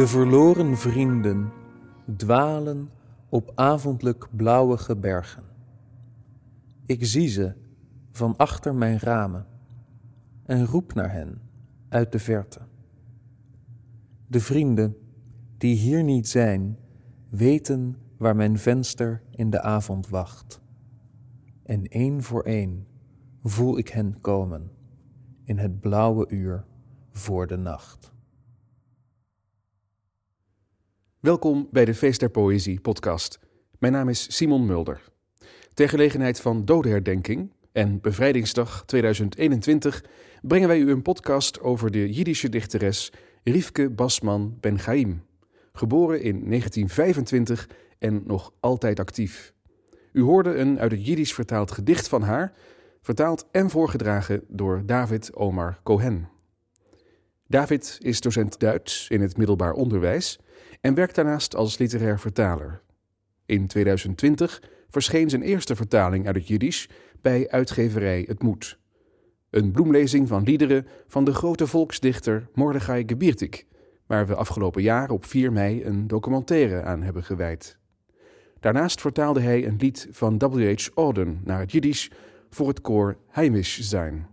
De verloren vrienden dwalen op avondelijk blauwige bergen. Ik zie ze van achter mijn ramen en roep naar hen uit de verte. De vrienden die hier niet zijn, weten waar mijn venster in de avond wacht. En één voor één voel ik hen komen in het blauwe uur voor de nacht. Welkom bij de Feest der Poëzie podcast. Mijn naam is Simon Mulder. Ter gelegenheid van Dodenherdenking en Bevrijdingsdag 2021 brengen wij u een podcast over de Jiddische dichteres Riefke Basman Ben Chaim, geboren in 1925 en nog altijd actief. U hoorde een uit het Jiddisch vertaald gedicht van haar, vertaald en voorgedragen door David Omar Cohen. David is docent Duits in het middelbaar onderwijs en werkt daarnaast als literair vertaler. In 2020 verscheen zijn eerste vertaling uit het Jiddisch bij uitgeverij Het Moed. Een bloemlezing van liederen van de grote volksdichter Mordechai Gebiertik, waar we afgelopen jaar op 4 mei een documentaire aan hebben gewijd. Daarnaast vertaalde hij een lied van W.H. Auden naar het Jiddisch voor het koor Heimisch zijn.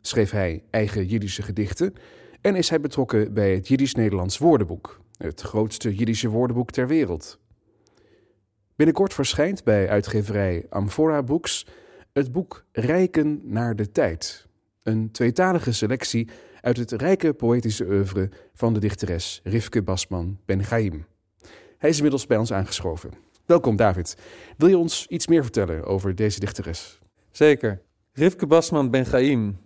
Schreef hij eigen Jiddische gedichten en is hij betrokken bij het Jiddisch-Nederlands woordenboek, het grootste Jiddische woordenboek ter wereld. Binnenkort verschijnt bij uitgeverij Amphora Books het boek Rijken naar de tijd, een tweetalige selectie uit het rijke poëtische oeuvre van de dichteres Rivke Basman Ben Chaim. Hij is inmiddels bij ons aangeschoven. Welkom David. Wil je ons iets meer vertellen over deze dichteres? Zeker. Rivke Basman Ben Chaim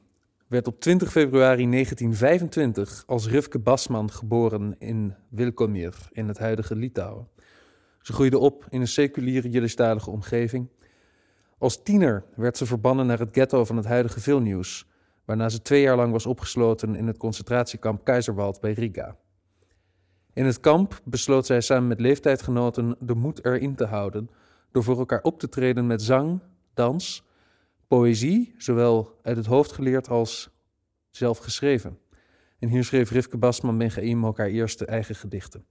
werd op 20 februari 1925 als Rivke Basman geboren in Wilkomir in het huidige Litouwen. Ze groeide op in een seculiere Jiddischtalige omgeving. Als tiener werd ze verbannen naar het ghetto van het huidige Vilnius, waarna ze twee jaar lang was opgesloten in het concentratiekamp Keizerwald bij Riga. In het kamp besloot zij samen met leeftijdgenoten de moed erin te houden door voor elkaar op te treden met zang, dans, poëzie, zowel uit het hoofd geleerd als zelf geschreven. En hier schreef Rivke Basman Ben ook haar eerste eigen gedichten.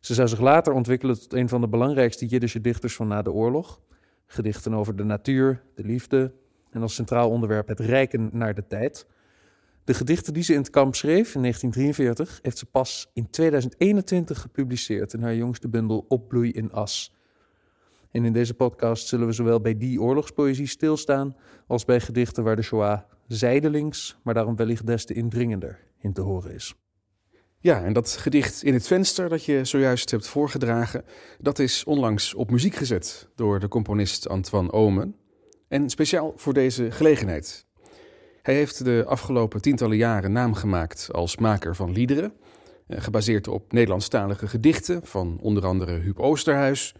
Ze zou zich later ontwikkelen tot een van de belangrijkste Jiddische dichters van na de oorlog. Gedichten over de natuur, de liefde en als centraal onderwerp het rijken naar de tijd. De gedichten die ze in het kamp schreef in 1943 heeft ze pas in 2021 gepubliceerd in haar jongste bundel Opbloei in As. En in deze podcast zullen we zowel bij die oorlogspoëzie stilstaan als bij gedichten waar de Shoah zijdelings, maar daarom wellicht des te indringender in te horen is. Ja, en dat gedicht in het venster dat je zojuist hebt voorgedragen, dat is onlangs op muziek gezet door de componist Antoine Omen. En speciaal voor deze gelegenheid. Hij heeft de afgelopen tientallen jaren naam gemaakt als maker van liederen, eh, gebaseerd op Nederlandstalige gedichten van onder andere Huub Oosterhuis,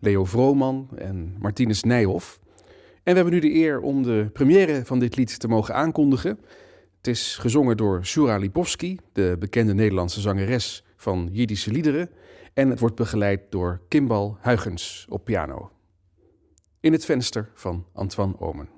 Leo Vrooman en Martinus Nijhoff. En we hebben nu de eer om de première van dit lied te mogen aankondigen. Het is gezongen door Shura Lipovski, de bekende Nederlandse zangeres van Jiddische liederen. En het wordt begeleid door Kimbal Huygens op piano. In het venster van Antoine Omen.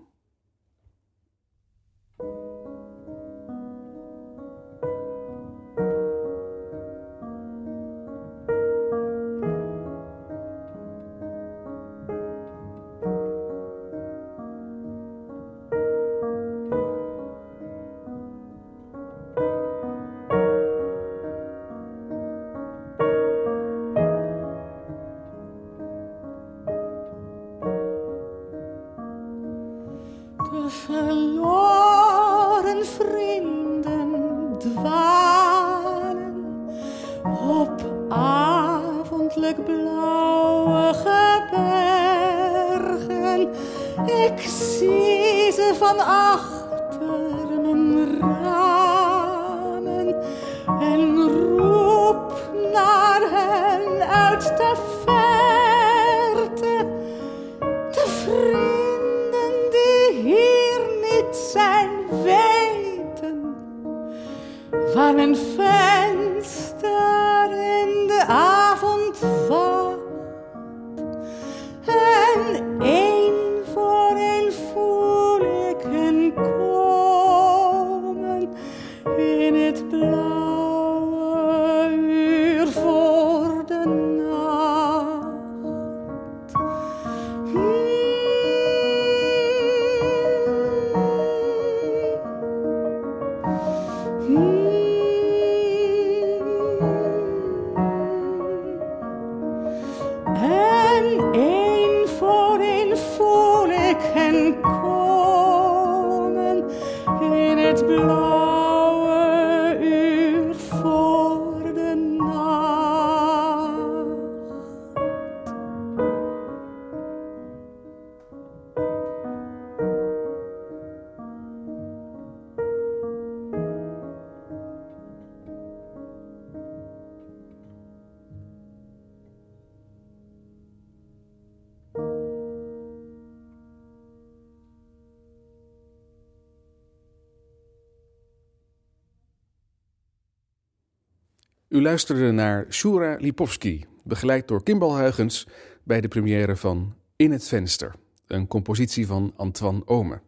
U luisterde naar Shura Lipovski, begeleid door Kimbal Huygens bij de première van In het Venster, een compositie van Antoine Ome.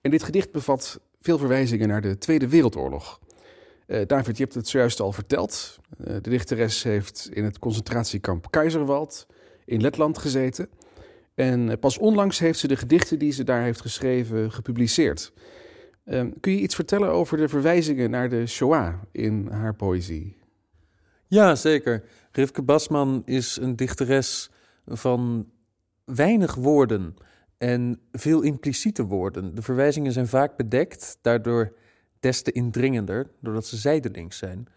En dit gedicht bevat veel verwijzingen naar de Tweede Wereldoorlog. Eh, David, je hebt het zojuist al verteld. Eh, de dichteres heeft in het concentratiekamp Keizerwald in Letland gezeten. En eh, pas onlangs heeft ze de gedichten die ze daar heeft geschreven gepubliceerd. Eh, kun je iets vertellen over de verwijzingen naar de Shoah in haar poëzie? Ja, zeker. Rivke Basman is een dichteres van weinig woorden en veel impliciete woorden. De verwijzingen zijn vaak bedekt, daardoor des te indringender, doordat ze zijdelings zijn.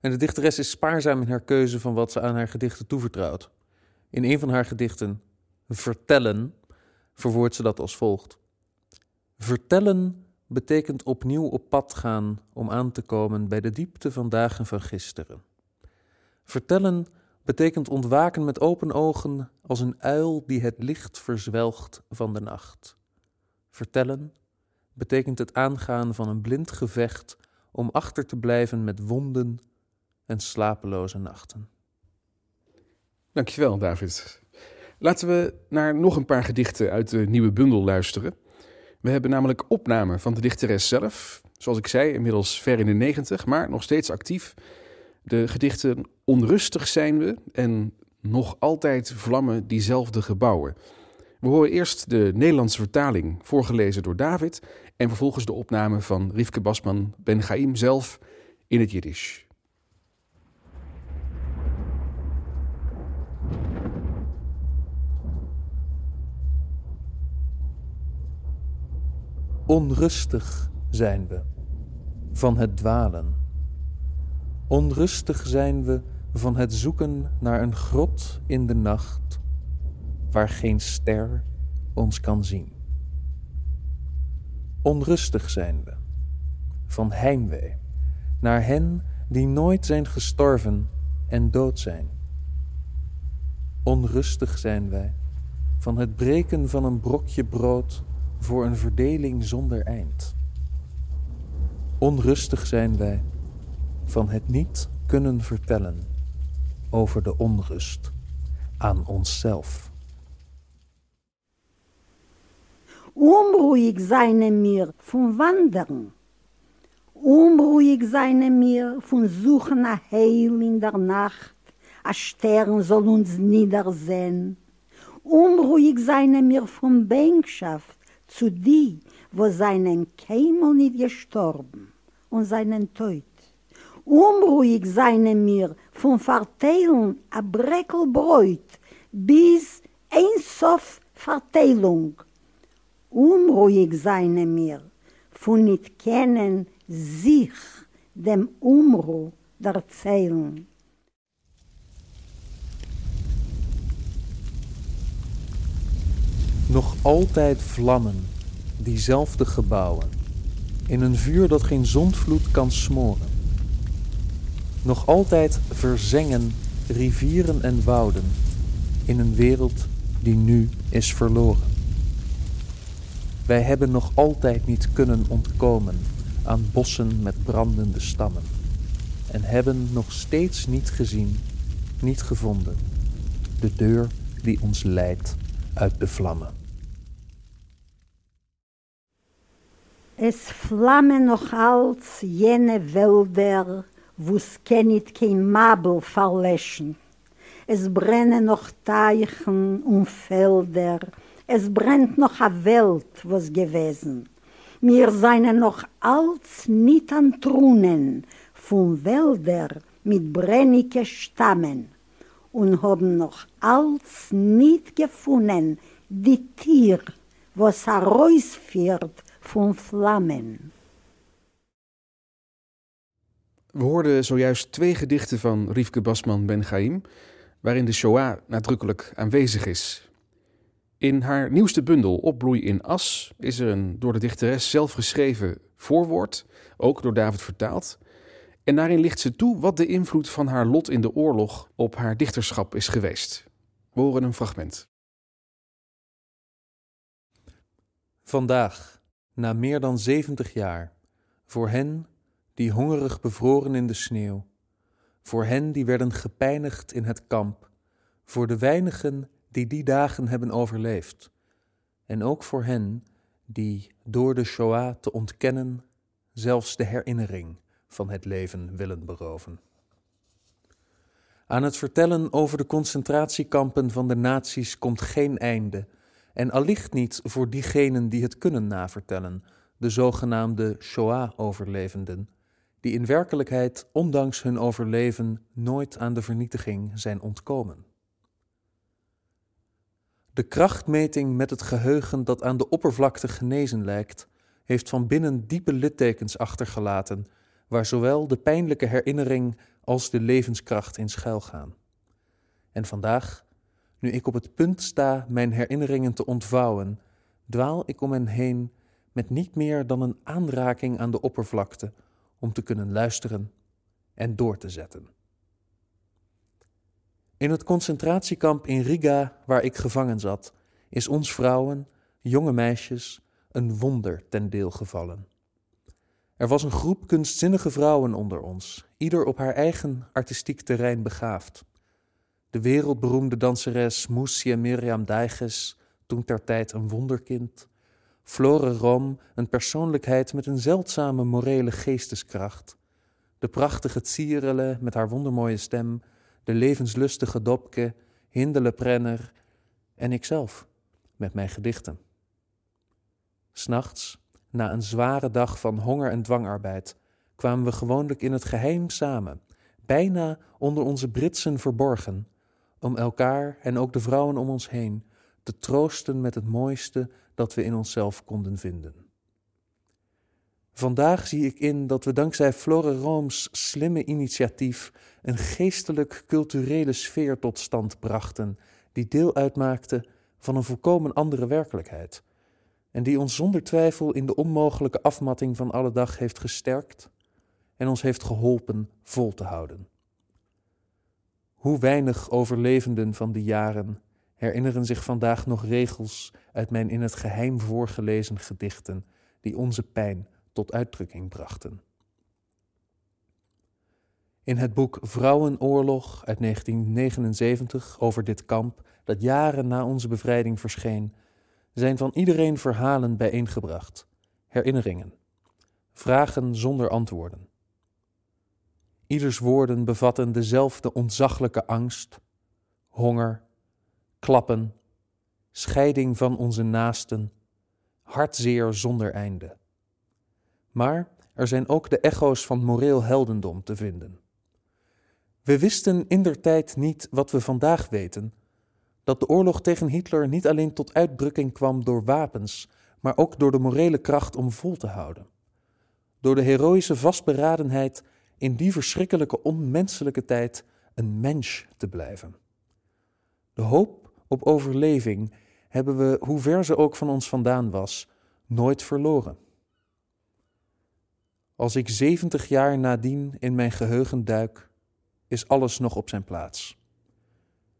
En de dichteres is spaarzaam in haar keuze van wat ze aan haar gedichten toevertrouwt. In een van haar gedichten, Vertellen, verwoordt ze dat als volgt. Vertellen betekent opnieuw op pad gaan om aan te komen bij de diepte van dagen van gisteren. Vertellen betekent ontwaken met open ogen als een uil die het licht verzwelgt van de nacht. Vertellen betekent het aangaan van een blind gevecht om achter te blijven met wonden en slapeloze nachten. Dankjewel, David. Laten we naar nog een paar gedichten uit de nieuwe bundel luisteren. We hebben namelijk opnamen van de dichteres zelf. Zoals ik zei, inmiddels ver in de negentig, maar nog steeds actief. De gedichten Onrustig zijn we en Nog altijd vlammen diezelfde gebouwen. We horen eerst de Nederlandse vertaling, voorgelezen door David, en vervolgens de opname van Rivke Basman Ben Chaim zelf in het Jiddisch. Onrustig zijn we van het dwalen. Onrustig zijn we van het zoeken naar een grot in de nacht waar geen ster ons kan zien. Onrustig zijn we van heimwee naar hen die nooit zijn gestorven en dood zijn. Onrustig zijn wij van het breken van een brokje brood voor een verdeling zonder eind. Onrustig zijn wij van het niet kunnen vertellen over de onrust aan onszelf. Unruhig seien mir vom Wandern. Unruhig seien mir von Suchen nach Heil in der Nacht. A Stern soll uns niedersehen. Unruhig seien mir vom Bänkschaft zu die, wo seinen Kämel nicht gestorben und seinen Teut. Unruhig seien mir vom Verteilen a Breckelbräut bis ein Sof Verteilung. Unruhig seien mir von nicht kennen sich dem Umruh der Zeilen. Nog altijd vlammen, diezelfde gebouwen, in een vuur dat geen zondvloed kan smoren. Nog altijd verzengen rivieren en wouden in een wereld die nu is verloren. Wij hebben nog altijd niet kunnen ontkomen aan bossen met brandende stammen en hebben nog steeds niet gezien, niet gevonden, de deur die ons leidt uit de vlammen. Es flammen noch als jene Wälder, wo's kennit kein Mabel verlöschen. Es brennen noch Teichen und Felder, es brennt noch a Welt, was gewesen. Mir seien noch als nit an Trunen, von Wälder mit brennige Stammen. und haben noch alles nicht gefunden, die Tier, was herausführt von Flammen. We hoorden zojuist twee gedichten van Riefke Basman Ben Chaim, waarin de Shoah nadrukkelijk aanwezig is. In haar nieuwste bundel Opbloei in As is er een door de dichteres zelf geschreven voorwoord, ook door David vertaald. En daarin ligt ze toe wat de invloed van haar lot in de oorlog op haar dichterschap is geweest. We horen een fragment. Vandaag, na meer dan 70 jaar, voor hen die hongerig bevroren in de sneeuw, voor hen die werden gepijnigd in het kamp, voor de weinigen die die dagen hebben overleefd, en ook voor hen die door de Shoah te ontkennen zelfs de herinnering van het leven willen beroven. Aan het vertellen over de concentratiekampen van de naties komt geen einde, en allicht niet voor diegenen die het kunnen navertellen, de zogenaamde Shoah-overlevenden, die in werkelijkheid, ondanks hun overleven, nooit aan de vernietiging zijn ontkomen. De krachtmeting met het geheugen dat aan de oppervlakte genezen lijkt, heeft van binnen diepe littekens achtergelaten, waar zowel de pijnlijke herinnering als de levenskracht in schuilgaan. En vandaag, nu ik op het punt sta mijn herinneringen te ontvouwen, dwaal ik om hen heen met niet meer dan een aanraking aan de oppervlakte om te kunnen luisteren en door te zetten. In het concentratiekamp in Riga, waar ik gevangen zat, is ons vrouwen, jonge meisjes, een wonder ten deel gevallen. Er was een groep kunstzinnige vrouwen onder ons, ieder op haar eigen artistiek terrein begaafd. De wereldberoemde danseres Moussia Miriam Deiges, toen ter tijd een wonderkind. Flore Rom, een persoonlijkheid met een zeldzame morele geesteskracht. De prachtige Tsierele met haar wondermooie stem, de levenslustige Dopke, Hindele Prenner en ikzelf met mijn gedichten. S'nachts, na een zware dag van honger en dwangarbeid, kwamen we gewoonlijk in het geheim samen, bijna onder onze britsen verborgen, om elkaar en ook de vrouwen om ons heen te troosten met het mooiste dat we in onszelf konden vinden. Vandaag zie ik in dat we dankzij Flore Rooms slimme initiatief een geestelijk-culturele sfeer tot stand brachten, die deel uitmaakte van een volkomen andere werkelijkheid, en die ons zonder twijfel in de onmogelijke afmatting van alle dag heeft gesterkt en ons heeft geholpen vol te houden. Hoe weinig overlevenden van die jaren herinneren zich vandaag nog regels uit mijn in het geheim voorgelezen gedichten die onze pijn tot uitdrukking brachten. In het boek Vrouwenoorlog uit 1979 over dit kamp, dat jaren na onze bevrijding verscheen, zijn van iedereen verhalen bijeengebracht, herinneringen, vragen zonder antwoorden. Ieders woorden bevatten dezelfde ontzaglijke angst, honger, klappen, scheiding van onze naasten, hartzeer zonder einde. Maar er zijn ook de echo's van moreel heldendom te vinden. We wisten indertijd niet wat we vandaag weten: dat de oorlog tegen Hitler niet alleen tot uitdrukking kwam door wapens, maar ook door de morele kracht om vol te houden. Door de heroïsche vastberadenheid in die verschrikkelijke onmenselijke tijd een mens te blijven. De hoop op overleving hebben we, hoe ver ze ook van ons vandaan was, nooit verloren. Als ik zeventig jaar nadien in mijn geheugen duik, is alles nog op zijn plaats.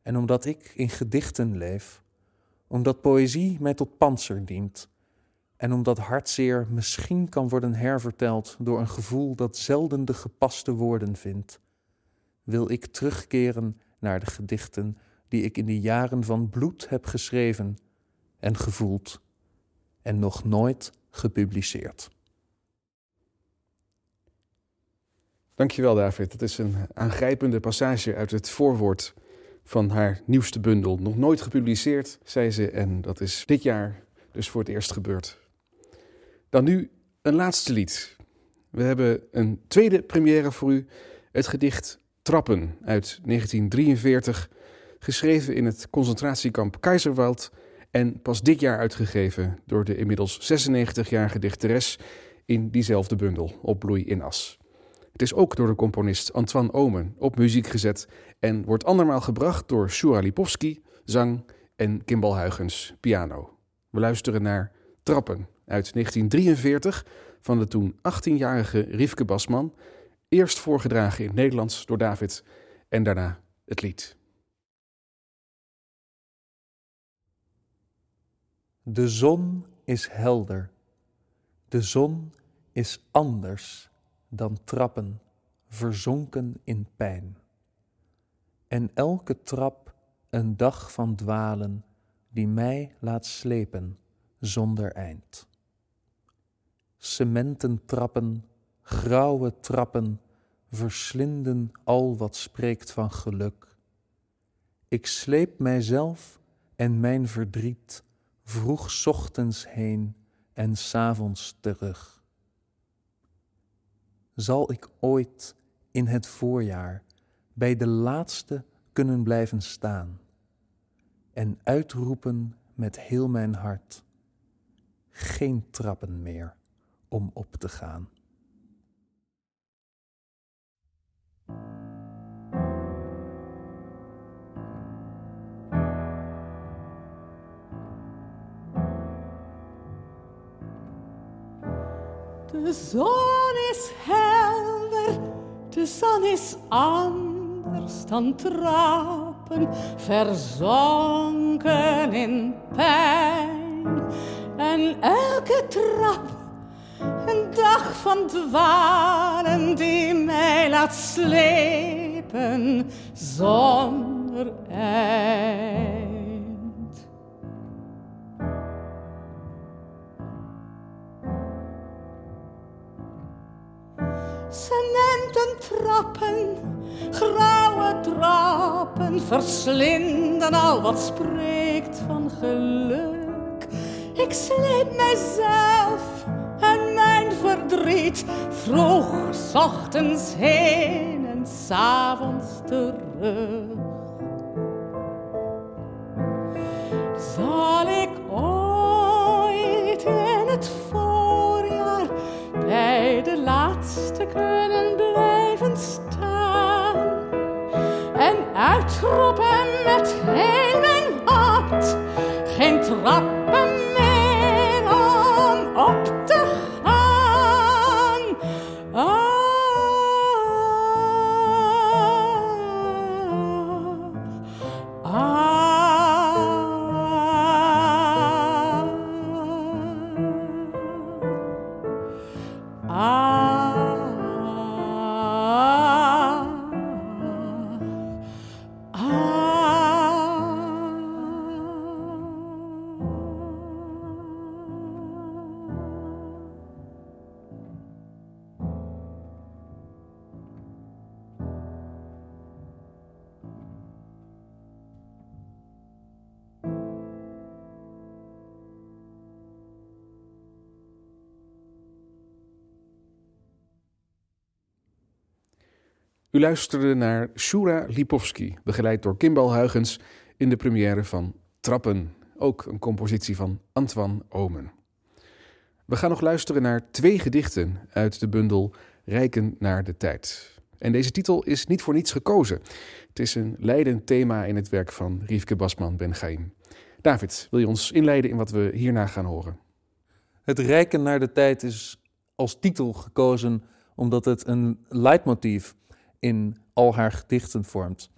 En omdat ik in gedichten leef, omdat poëzie mij tot panzer dient, en omdat hartzeer misschien kan worden herverteld door een gevoel dat zelden de gepaste woorden vindt, wil ik terugkeren naar de gedichten die ik in de jaren van bloed heb geschreven en gevoeld en nog nooit gepubliceerd. Dankjewel David. Het is een aangrijpende passage uit het voorwoord van haar nieuwste bundel. Nog nooit gepubliceerd, zei ze, en dat is dit jaar dus voor het eerst gebeurd. Dan nu een laatste lied. We hebben een tweede première voor u, het gedicht Trappen uit 1943 geschreven in het concentratiekamp Keizerwald en pas dit jaar uitgegeven door de inmiddels 96-jarige dichteres in diezelfde bundel, Op bloei in as. Het is ook door de componist Antoine Omen op muziek gezet en wordt andermaal gebracht door Shura Lipovski, zang en Kimbal Huygens, piano. We luisteren naar Trappen uit 1943 van de toen 18-jarige Riefke Basman, eerst voorgedragen in het Nederlands door David en daarna het lied. De zon is helder. De zon is anders dan trappen, verzonken in pijn. En elke trap een dag van dwalen die mij laat slepen zonder eind. Cementen trappen, grauwe trappen, verslinden al wat spreekt van geluk. Ik sleep mijzelf en mijn verdriet vroeg ochtends heen en s avonds terug. Zal ik ooit in het voorjaar bij de laatste kunnen blijven staan en uitroepen met heel mijn hart: geen trappen meer om op te gaan. De zon is helder, de zon is anders dan trappen, verzonken in pijn. En elke trap dag van dwalen die mij laat slepen zonder eind. Cementen trappen, grauwe trappen, verslinden al wat spreekt van geluk. Ik sleep mijzelf vroeg, s ochtends heen en s avonds terug. Zal ik ooit in het voorjaar bij de laatste kunnen blijven staan en uitroepen met heel mijn hart geen trappen U luisterde naar Shura Lipovski, begeleid door Kimbal Huygens in de première van Trappen, ook een compositie van Antoine Omen. We gaan nog luisteren naar twee gedichten uit de bundel Rijken naar de tijd. En deze titel is niet voor niets gekozen. Het is een leidend thema in het werk van Riefke Basman Ben Gaim. David, wil je ons inleiden in wat we hierna gaan horen? Het rijken naar de tijd is als titel gekozen omdat het een leidmotief in al haar gedichten vormt.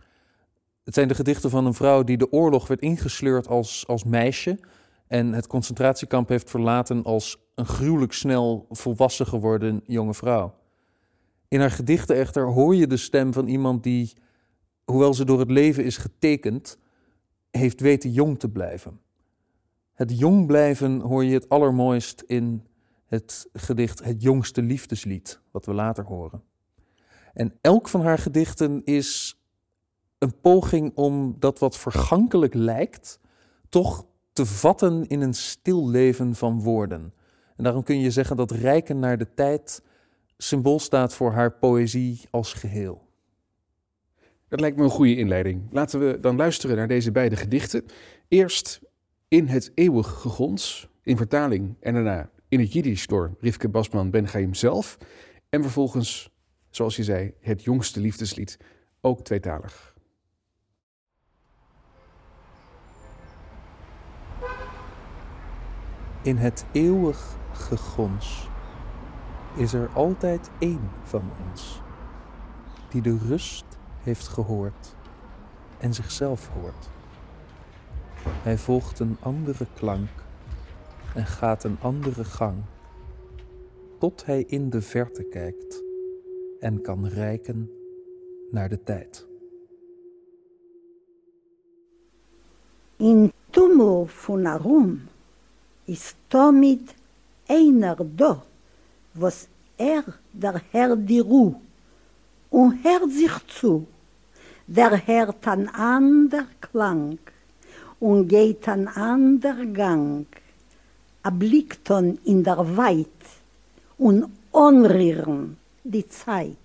Het zijn de gedichten van een vrouw die de oorlog werd ingesleurd als, als meisje en het concentratiekamp heeft verlaten als een gruwelijk snel volwassen geworden jonge vrouw. In haar gedichten echter hoor je de stem van iemand die, hoewel ze door het leven is getekend, heeft weten jong te blijven. Het jong blijven hoor je het allermooist in het gedicht Het jongste liefdeslied, wat we later horen. En elk van haar gedichten is een poging om dat wat vergankelijk lijkt, toch te vatten in een stil leven van woorden. En daarom kun je zeggen dat rijken naar de tijd symbool staat voor haar poëzie als geheel. Dat lijkt me een goede inleiding. Laten we dan luisteren naar deze beide gedichten. Eerst In het eeuwig gegons, in vertaling en daarna in het Jiddisch door Rivke Basman Ben Chaim zelf. En vervolgens, zoals je zei, het jongste liefdeslied, ook tweetalig. In het eeuwig gegons is er altijd één van ons die de rust heeft gehoord en zichzelf hoort. Hij volgt een andere klank en gaat een andere gang, tot hij in de verte kijkt en kan reiken naar de tijd. In tumul von Arum ist damit einer da, was er der Herr die Ruh und hört sich zu. Der hört an ander Klang und geht an ander Gang, a Blickton in der Weit und onrieren die Zeit.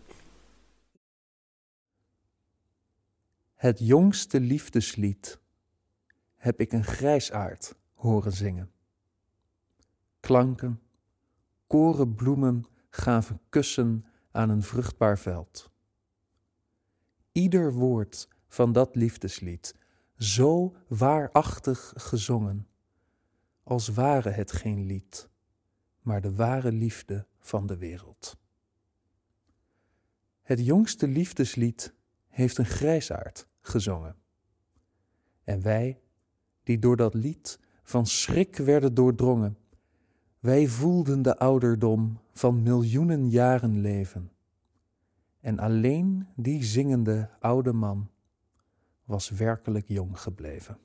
Het jongste liefdeslied heb ik een grijsaard horen zingen. Klanken, korenbloemen gaven kussen aan een vruchtbaar veld. Ieder woord van dat liefdeslied zo waarachtig gezongen, als ware het geen lied, maar de ware liefde van de wereld. Het jongste liefdeslied heeft een grijsaard gezongen. En wij, die door dat lied van schrik werden doordrongen, wij voelden de ouderdom van miljoenen jaren leven. En alleen die zingende oude man was werkelijk jong gebleven.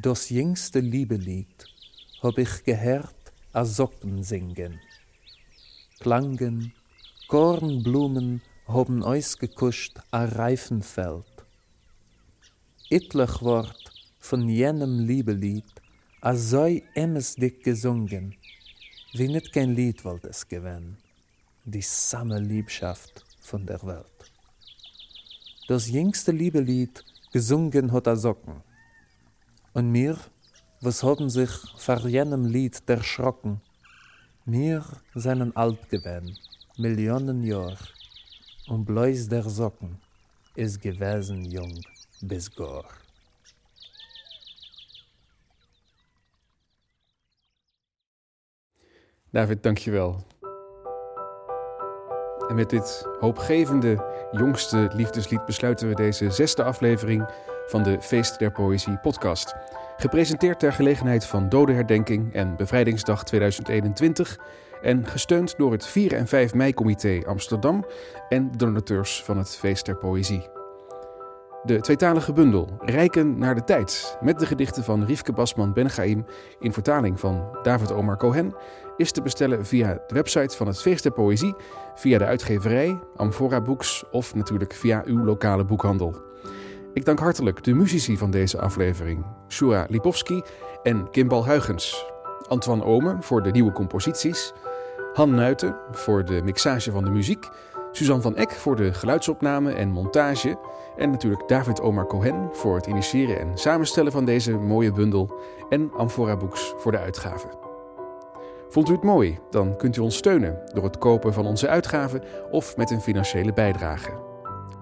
Das jüngste Liebelied hab ich gehört a Socken singen. Klangen, Kornblumen hoben ausgekuscht a Reifenfeld. Etlich Wort von jenem Liebelied a so emesdick gesungen, wie nit kein Lied wollt es gewinn, die samme Liebschaft von der Welt. Das jüngste Liebelied gesungen hat a Socken, und mir, was haben sich vor jenem Lied erschrocken, mir seinen alt gewesen, Millionen Jahr, und bloß der Socken ist gewesen jung bis gar. David, dankjewel. En met dit hoopgevende jongste liefdeslied besluiten we deze zesde aflevering van de Feest der Poëzie podcast. Gepresenteerd ter gelegenheid van Dodenherdenking en Bevrijdingsdag 2021 en gesteund door het 4 en 5 mei-comité Amsterdam en de donateurs van het Feest der Poëzie. De tweetalige bundel Rijken naar de tijd met de gedichten van Riefke Basman Benchaim in vertaling van David Omar Cohen is te bestellen via de website van het Feest der Poëzie, via de uitgeverij, Amphora Books of natuurlijk via uw lokale boekhandel. Ik dank hartelijk de muzici van deze aflevering, Shura Lipowski en Kimbal Huygens. Antoine Omen voor de nieuwe composities, Han Nuiten voor de mixage van de muziek, Suzanne van Eck voor de geluidsopname en montage en natuurlijk David Omar Cohen voor het initiëren en samenstellen van deze mooie bundel en Amphora Books voor de uitgave. Vond u het mooi? Dan kunt u ons steunen door het kopen van onze uitgaven of met een financiële bijdrage.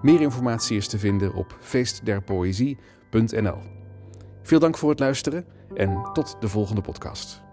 Meer informatie is te vinden op feestderpoëzie.nl. Veel dank voor het luisteren en tot de volgende podcast.